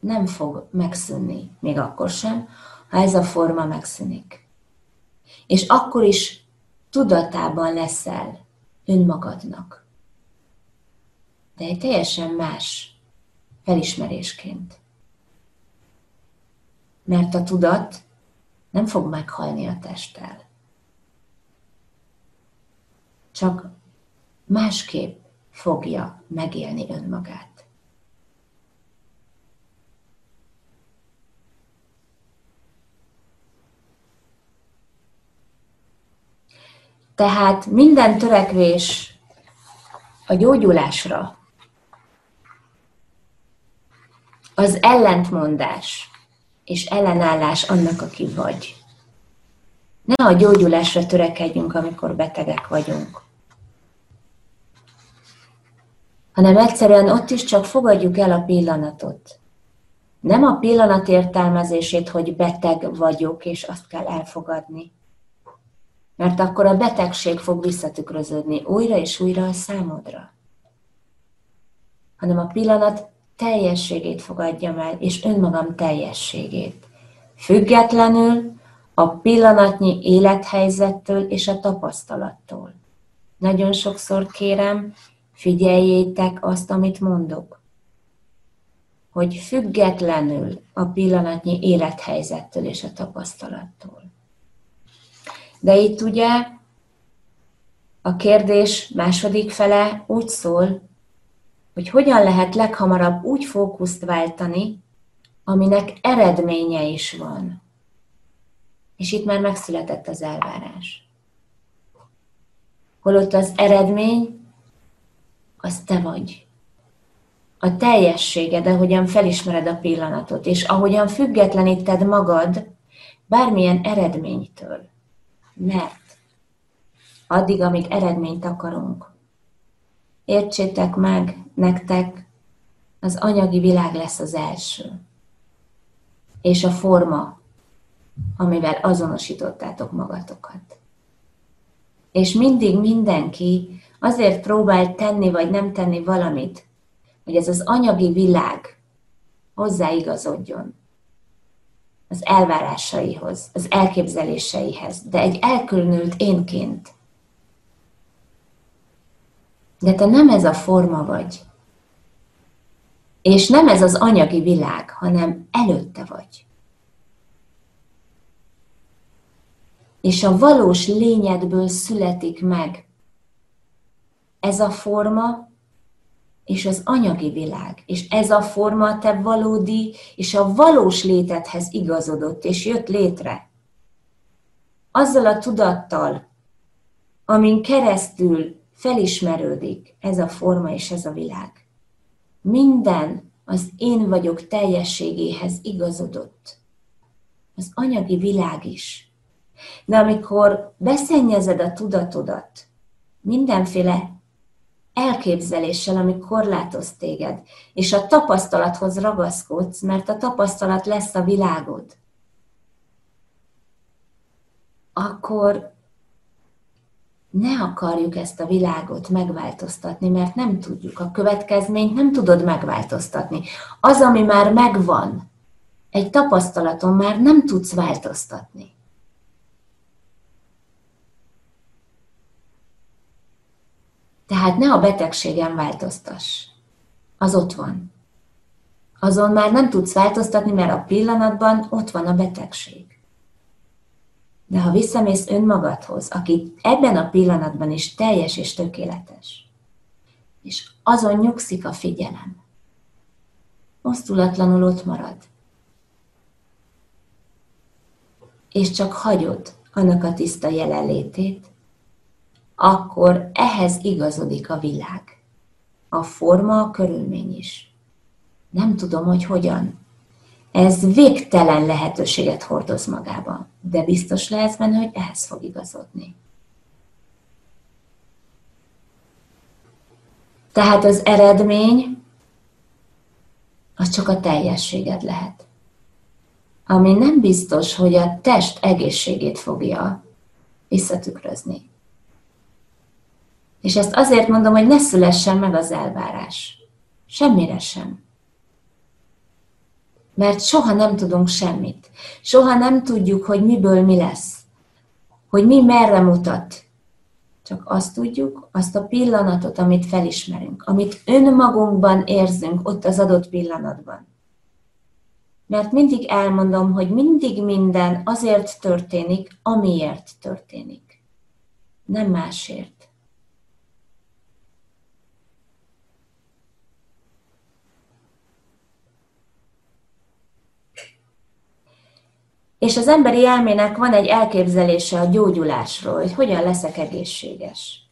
Nem fog megszűnni, még akkor sem, ha ez a forma megszűnik. És akkor is tudatában leszel önmagadnak. De egy teljesen más felismerésként. Mert a tudat nem fog meghalni a testtel. Csak másképp fogja megélni önmagát. Tehát minden törekvés a gyógyulásra az ellentmondás és ellenállás annak, aki vagy. Ne a gyógyulásra törekedjünk, amikor betegek vagyunk, hanem egyszerűen ott is csak fogadjuk el a pillanatot. Nem a pillanat értelmezését, hogy beteg vagyok, és azt kell elfogadni. Mert akkor a betegség fog visszatükröződni újra és újra a számodra. Hanem a pillanat teljességét fogadjam el, és önmagam teljességét. Függetlenül a pillanatnyi élethelyzettől és a tapasztalattól. Nagyon sokszor kérem, figyeljétek azt, amit mondok. Hogy függetlenül a pillanatnyi élethelyzettől és a tapasztalattól. De itt ugye a kérdés második fele úgy szól, hogy hogyan lehet leghamarabb úgy fókuszt váltani, aminek eredménye is van. És itt már megszületett az elvárás. Holott az eredmény, az te vagy. A teljességed, ahogyan felismered a pillanatot, és ahogyan függetleníted magad bármilyen eredménytől. Mert addig, amíg eredményt akarunk, értsétek meg, nektek az anyagi világ lesz az első. És a forma, amivel azonosítottátok magatokat. És mindig mindenki azért próbál tenni vagy nem tenni valamit, hogy ez az anyagi világ hozzáigazodjon az elvárásaihoz, az elképzeléseihez, de egy elkülönült énként. De te nem ez a forma vagy. És nem ez az anyagi világ, hanem előtte vagy. És a valós lényedből születik meg ez a forma és az anyagi világ. És ez a forma te valódi és a valós létedhez igazodott, és jött létre. Azzal a tudattal, amin keresztül felismerődik ez a forma és ez a világ. Minden az én vagyok teljességéhez igazodott. Az anyagi világ is. De amikor beszennyezed a tudatodat mindenféle elképzeléssel, ami korlátoz téged, és a tapasztalathoz ragaszkodsz, mert a tapasztalat lesz a világod, akkor ne akarjuk ezt a világot megváltoztatni, mert nem tudjuk. A következményt nem tudod megváltoztatni. Az, ami már megvan, egy tapasztalaton már nem tudsz változtatni. Tehát ne a betegségen változtass. Az ott van. Azon már nem tudsz változtatni, mert a pillanatban ott van a betegség. De ha visszamész önmagadhoz, aki ebben a pillanatban is teljes és tökéletes, és azon nyugszik a figyelem, mozdulatlanul ott marad, és csak hagyod annak a tiszta jelenlétét, akkor ehhez igazodik a világ. A forma, a körülmény is. Nem tudom, hogy hogyan. Ez végtelen lehetőséget hordoz magába, de biztos lehetsz benne, hogy ehhez fog igazodni. Tehát az eredmény az csak a teljességed lehet. Ami nem biztos, hogy a test egészségét fogja visszatükrözni. És ezt azért mondom, hogy ne szülessen meg az elvárás. Semmire sem. Mert soha nem tudunk semmit. Soha nem tudjuk, hogy miből mi lesz. Hogy mi merre mutat. Csak azt tudjuk, azt a pillanatot, amit felismerünk, amit önmagunkban érzünk ott az adott pillanatban. Mert mindig elmondom, hogy mindig minden azért történik, amiért történik. Nem másért. És az emberi elmének van egy elképzelése a gyógyulásról, hogy hogyan leszek egészséges.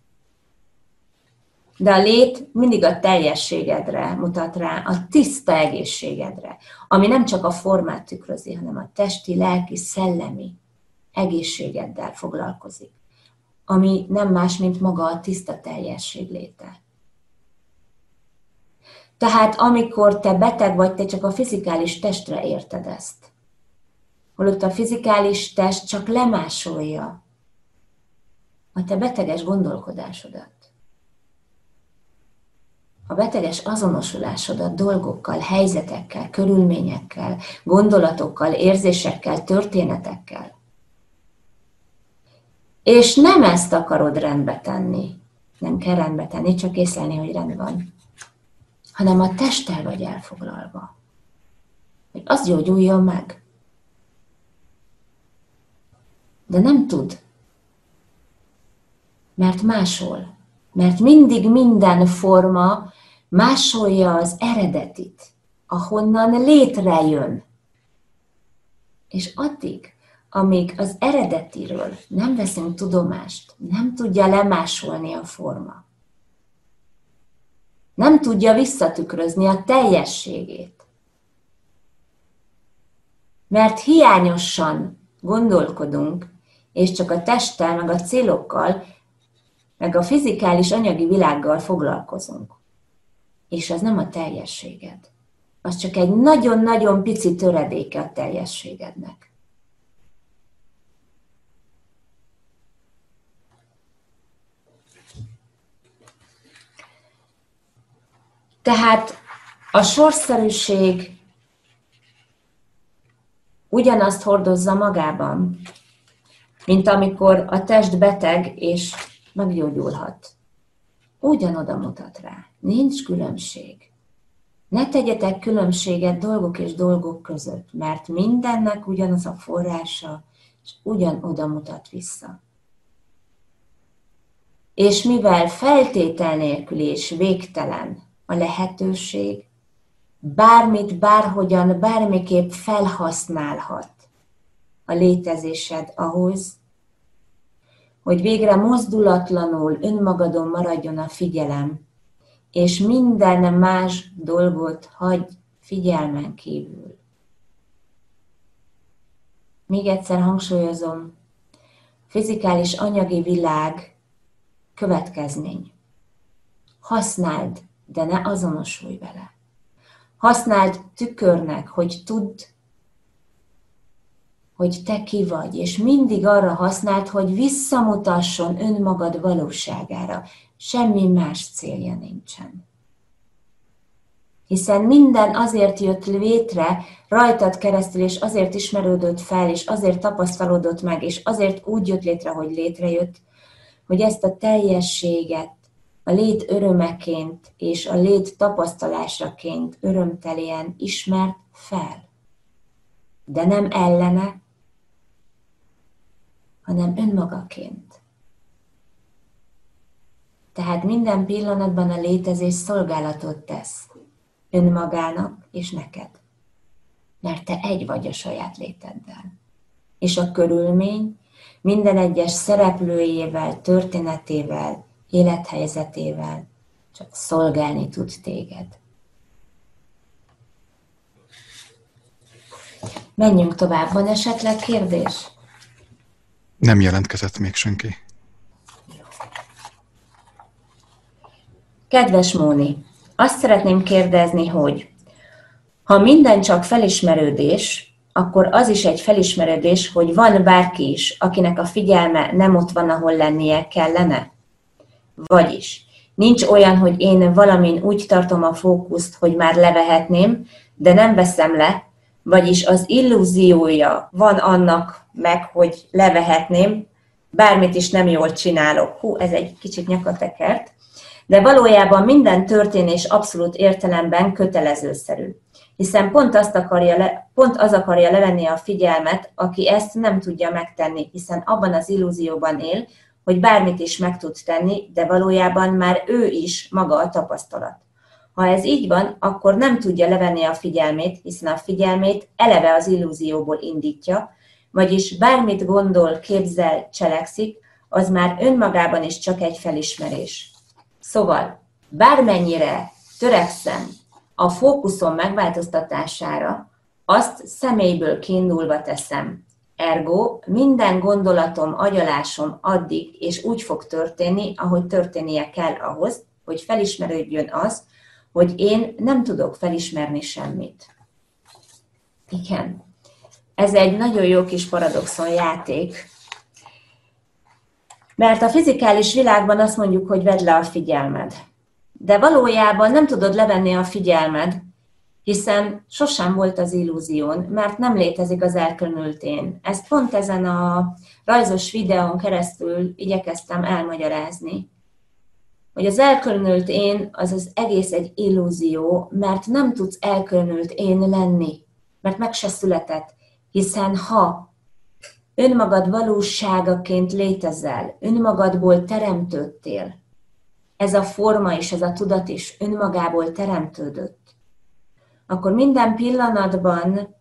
De a lét mindig a teljességedre mutat rá, a tiszta egészségedre, ami nem csak a formát tükrözi, hanem a testi, lelki, szellemi egészségeddel foglalkozik, ami nem más, mint maga a tiszta teljesség léte. Tehát amikor te beteg vagy, te csak a fizikális testre érted ezt. Holott a fizikális test csak lemásolja a te beteges gondolkodásodat. A beteges azonosulásodat dolgokkal, helyzetekkel, körülményekkel, gondolatokkal, érzésekkel, történetekkel. És nem ezt akarod rendbe tenni. Nem kell rendbe tenni, csak észlelni, hogy rend van. Hanem a testtel vagy elfoglalva. Hogy az gyógyuljon meg. De nem tud. Mert máshol. Mert mindig minden forma másolja az eredetit, ahonnan létrejön. És addig, amíg az eredetiről nem veszünk tudomást, nem tudja lemásolni a forma. Nem tudja visszatükrözni a teljességét. Mert hiányosan gondolkodunk, és csak a testtel, meg a célokkal, meg a fizikális anyagi világgal foglalkozunk. És az nem a teljességed. Az csak egy nagyon-nagyon pici töredéke a teljességednek. Tehát a sorszerűség ugyanazt hordozza magában, mint amikor a test beteg és meggyógyulhat. Ugyanoda mutat rá. Nincs különbség. Ne tegyetek különbséget dolgok és dolgok között, mert mindennek ugyanaz a forrása, és ugyanoda mutat vissza. És mivel feltétel nélkül és végtelen a lehetőség, bármit, bárhogyan, bármiképp felhasználhat a létezésed ahhoz, hogy végre mozdulatlanul önmagadon maradjon a figyelem, és minden más dolgot hagy figyelmen kívül. Még egyszer hangsúlyozom, fizikális anyagi világ következmény. Használd, de ne azonosulj vele. Használd tükörnek, hogy tudd, hogy te ki vagy, és mindig arra használt, hogy visszamutasson önmagad valóságára. Semmi más célja nincsen. Hiszen minden azért jött létre rajtad keresztül, és azért ismerődött fel, és azért tapasztalódott meg, és azért úgy jött létre, hogy létrejött, hogy ezt a teljességet a lét örömeként és a lét tapasztalásaként örömtelien ismert fel. De nem ellene, hanem önmagaként. Tehát minden pillanatban a létezés szolgálatot tesz önmagának és neked. Mert te egy vagy a saját léteddel. És a körülmény minden egyes szereplőjével, történetével, élethelyzetével csak szolgálni tud téged. Menjünk tovább. Van esetleg kérdés? Nem jelentkezett még senki. Kedves Móni, azt szeretném kérdezni, hogy ha minden csak felismerődés, akkor az is egy felismerődés, hogy van bárki is, akinek a figyelme nem ott van, ahol lennie kellene? Vagyis, nincs olyan, hogy én valamin úgy tartom a fókuszt, hogy már levehetném, de nem veszem le, vagyis az illúziója van annak meg, hogy levehetném, bármit is nem jól csinálok. Hú, ez egy kicsit nyakatekert. De valójában minden történés abszolút értelemben kötelezőszerű. Hiszen pont, azt akarja le, pont az akarja levenni a figyelmet, aki ezt nem tudja megtenni, hiszen abban az illúzióban él, hogy bármit is meg tud tenni, de valójában már ő is maga a tapasztalat. Ha ez így van, akkor nem tudja levenni a figyelmét, hiszen a figyelmét eleve az illúzióból indítja, vagyis bármit gondol, képzel, cselekszik, az már önmagában is csak egy felismerés. Szóval bármennyire törekszem a fókuszom megváltoztatására, azt személyből kiindulva teszem. Ergo, minden gondolatom, agyalásom addig és úgy fog történni, ahogy történnie kell ahhoz, hogy felismerődjön az, hogy én nem tudok felismerni semmit. Igen. Ez egy nagyon jó kis paradoxon játék, mert a fizikális világban azt mondjuk, hogy vedd le a figyelmed. De valójában nem tudod levenni a figyelmed, hiszen sosem volt az illúzión, mert nem létezik az elkülönült én. Ezt pont ezen a rajzos videón keresztül igyekeztem elmagyarázni. Hogy az elkülönült én az az egész egy illúzió, mert nem tudsz elkülönült én lenni, mert meg se született. Hiszen ha önmagad valóságaként létezel, önmagadból teremtődtél, ez a forma és ez a tudat is önmagából teremtődött, akkor minden pillanatban,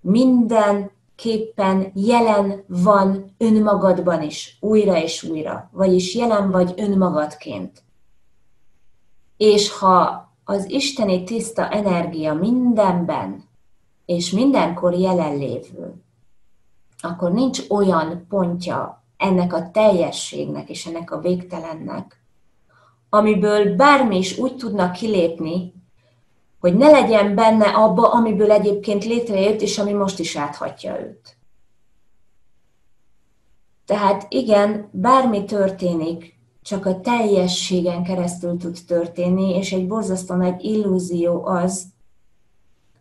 mindenképpen jelen van önmagadban is, újra és újra, vagyis jelen vagy önmagadként. És ha az isteni tiszta energia mindenben és mindenkor jelenlévő, akkor nincs olyan pontja ennek a teljességnek és ennek a végtelennek, amiből bármi is úgy tudna kilépni, hogy ne legyen benne abba, amiből egyébként létrejött, és ami most is áthatja őt. Tehát igen, bármi történik, csak a teljességen keresztül tud történni, és egy borzasztó nagy illúzió az,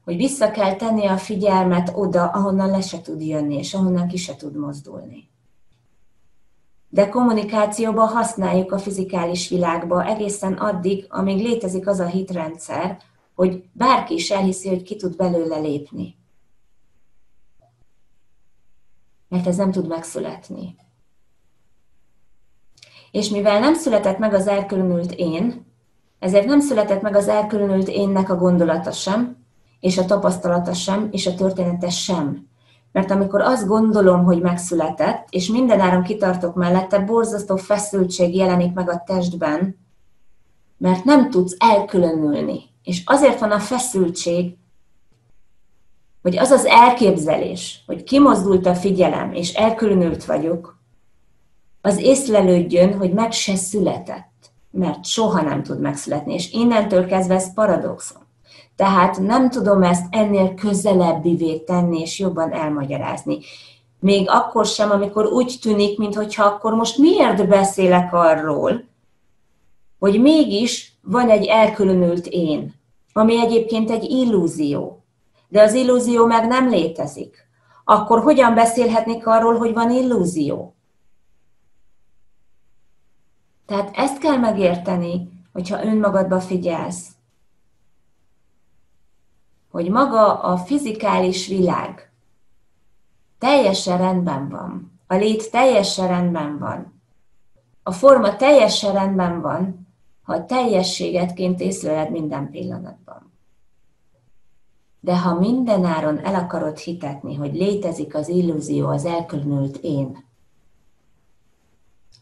hogy vissza kell tenni a figyelmet oda, ahonnan le se tud jönni, és ahonnan ki se tud mozdulni. De kommunikációban használjuk a fizikális világba egészen addig, amíg létezik az a hitrendszer, hogy bárki is elhiszi, hogy ki tud belőle lépni. Mert ez nem tud megszületni. És mivel nem született meg az elkülönült én, ezért nem született meg az elkülönült énnek a gondolata sem, és a tapasztalata sem, és a története sem. Mert amikor azt gondolom, hogy megszületett, és mindenáron kitartok mellette, borzasztó feszültség jelenik meg a testben, mert nem tudsz elkülönülni. És azért van a feszültség, hogy az az elképzelés, hogy kimozdult a figyelem, és elkülönült vagyok, az észlelődjön, hogy meg se született, mert soha nem tud megszületni, és innentől kezdve ez paradoxon. Tehát nem tudom ezt ennél közelebbivé tenni és jobban elmagyarázni. Még akkor sem, amikor úgy tűnik, mintha akkor most miért beszélek arról, hogy mégis van egy elkülönült én, ami egyébként egy illúzió. De az illúzió meg nem létezik. Akkor hogyan beszélhetnék arról, hogy van illúzió? Tehát ezt kell megérteni, hogyha önmagadba figyelsz hogy maga a fizikális világ teljesen rendben van, a lét teljesen rendben van, a forma teljesen rendben van, ha teljességetként észleled minden pillanatban. De ha mindenáron el akarod hitetni, hogy létezik az illúzió, az elkülönült én,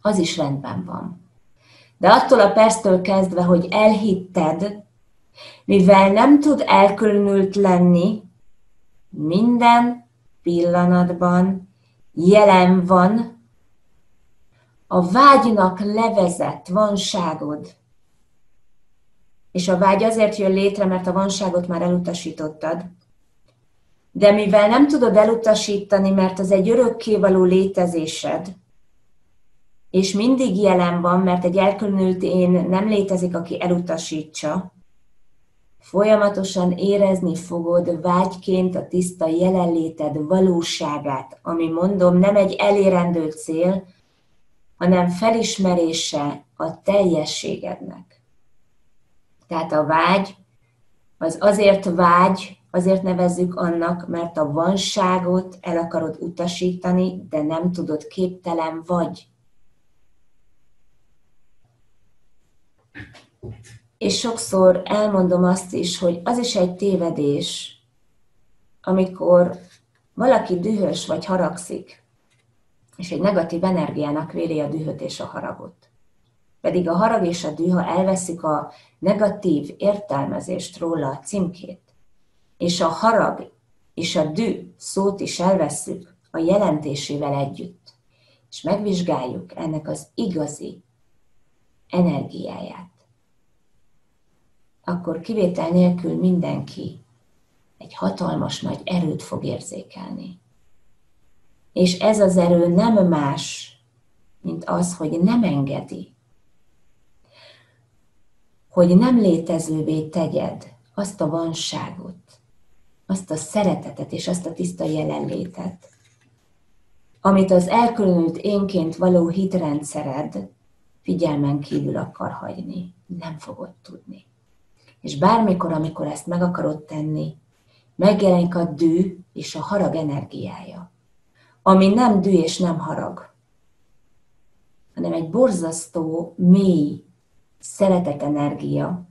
az is rendben van. De attól a perctől kezdve, hogy elhitted, mivel nem tud elkülönült lenni, minden pillanatban jelen van a vágynak levezett vanságod. És a vágy azért jön létre, mert a vanságot már elutasítottad. De mivel nem tudod elutasítani, mert az egy örökkévaló létezésed, és mindig jelen van, mert egy elkülönült én nem létezik, aki elutasítsa, Folyamatosan érezni fogod vágyként a tiszta jelenléted valóságát, ami mondom nem egy elérendő cél, hanem felismerése a teljességednek. Tehát a vágy, az azért vágy, azért nevezzük annak, mert a vanságot el akarod utasítani, de nem tudod, képtelen vagy. És sokszor elmondom azt is, hogy az is egy tévedés, amikor valaki dühös vagy haragszik, és egy negatív energiának véli a dühöt és a haragot. Pedig a harag és a düh, elveszik a negatív értelmezést róla a címkét, és a harag és a dű szót is elveszük a jelentésével együtt, és megvizsgáljuk ennek az igazi energiáját, akkor kivétel nélkül mindenki egy hatalmas nagy erőt fog érzékelni. És ez az erő nem más, mint az, hogy nem engedi, hogy nem létezővé tegyed azt a vanságot, azt a szeretetet és azt a tiszta jelenlétet, amit az elkülönült énként való hitrendszered figyelmen kívül akar hagyni. Nem fogod tudni. És bármikor, amikor ezt meg akarod tenni, megjelenik a dű és a harag energiája, ami nem dű és nem harag, hanem egy borzasztó, mély szeretet energia,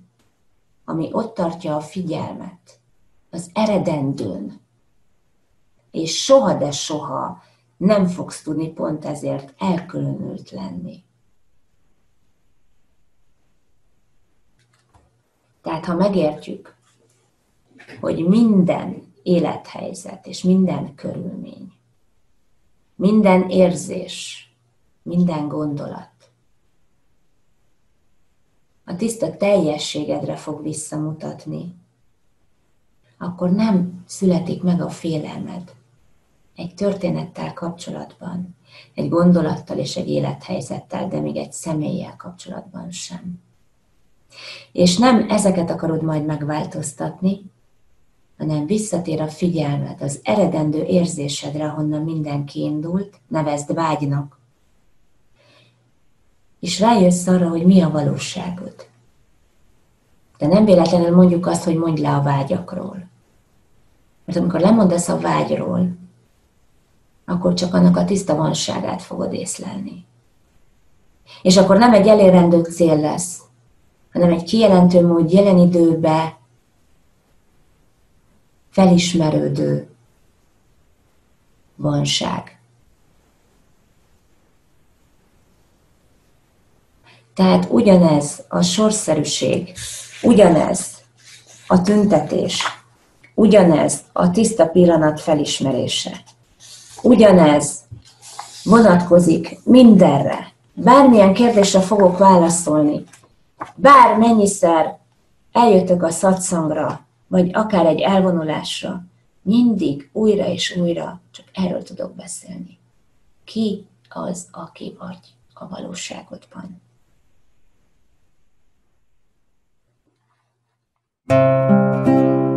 ami ott tartja a figyelmet az eredendőn. És soha, de soha nem fogsz tudni pont ezért elkülönült lenni. Tehát ha megértjük, hogy minden élethelyzet és minden körülmény, minden érzés, minden gondolat a tiszta teljességedre fog visszamutatni, akkor nem születik meg a félelmed egy történettel kapcsolatban, egy gondolattal és egy élethelyzettel, de még egy személlyel kapcsolatban sem. És nem ezeket akarod majd megváltoztatni, hanem visszatér a figyelmed az eredendő érzésedre, honnan mindenki indult, nevezd vágynak. És rájössz arra, hogy mi a valóságod. De nem véletlenül mondjuk azt, hogy mondj le a vágyakról. Mert amikor lemondasz a vágyról, akkor csak annak a tiszta vanságát fogod észlelni. És akkor nem egy elérendő cél lesz, hanem egy kijelentő mód jelen időbe felismerődő vanság. Tehát ugyanez a sorszerűség, ugyanez a tüntetés, ugyanez a tiszta pillanat felismerése, ugyanez vonatkozik mindenre. Bármilyen kérdésre fogok válaszolni, bár mennyiszer eljöttök a szatszangra, vagy akár egy elvonulásra, mindig újra és újra csak erről tudok beszélni. Ki az, aki vagy a valóságodban? thank you